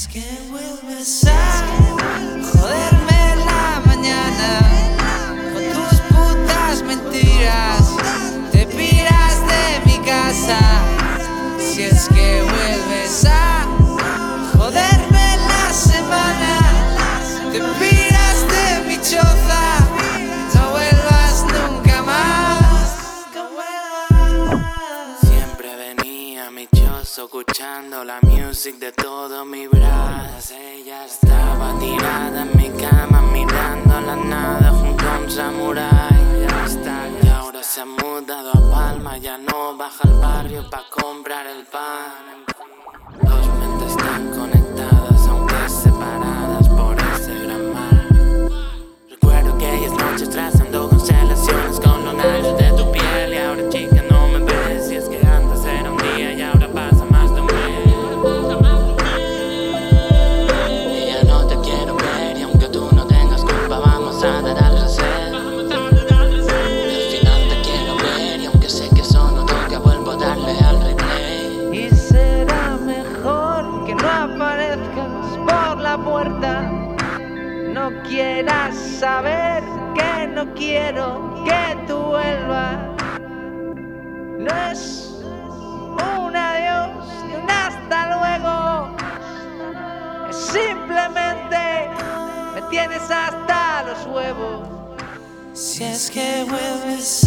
es que vuelves venía a mi chozo escuchando la music de todo mi bras. Ella estaba tirada en mi cama mirando la nada junto a un samurái. Ya está, y ahora se ha mudado a Palma, ya no baja al barrio pa' comprar el pan. Puerta. No quieras saber que no quiero que tú vuelvas. No es un adiós ni un hasta luego. Es simplemente me tienes hasta los huevos. Si es que vuelves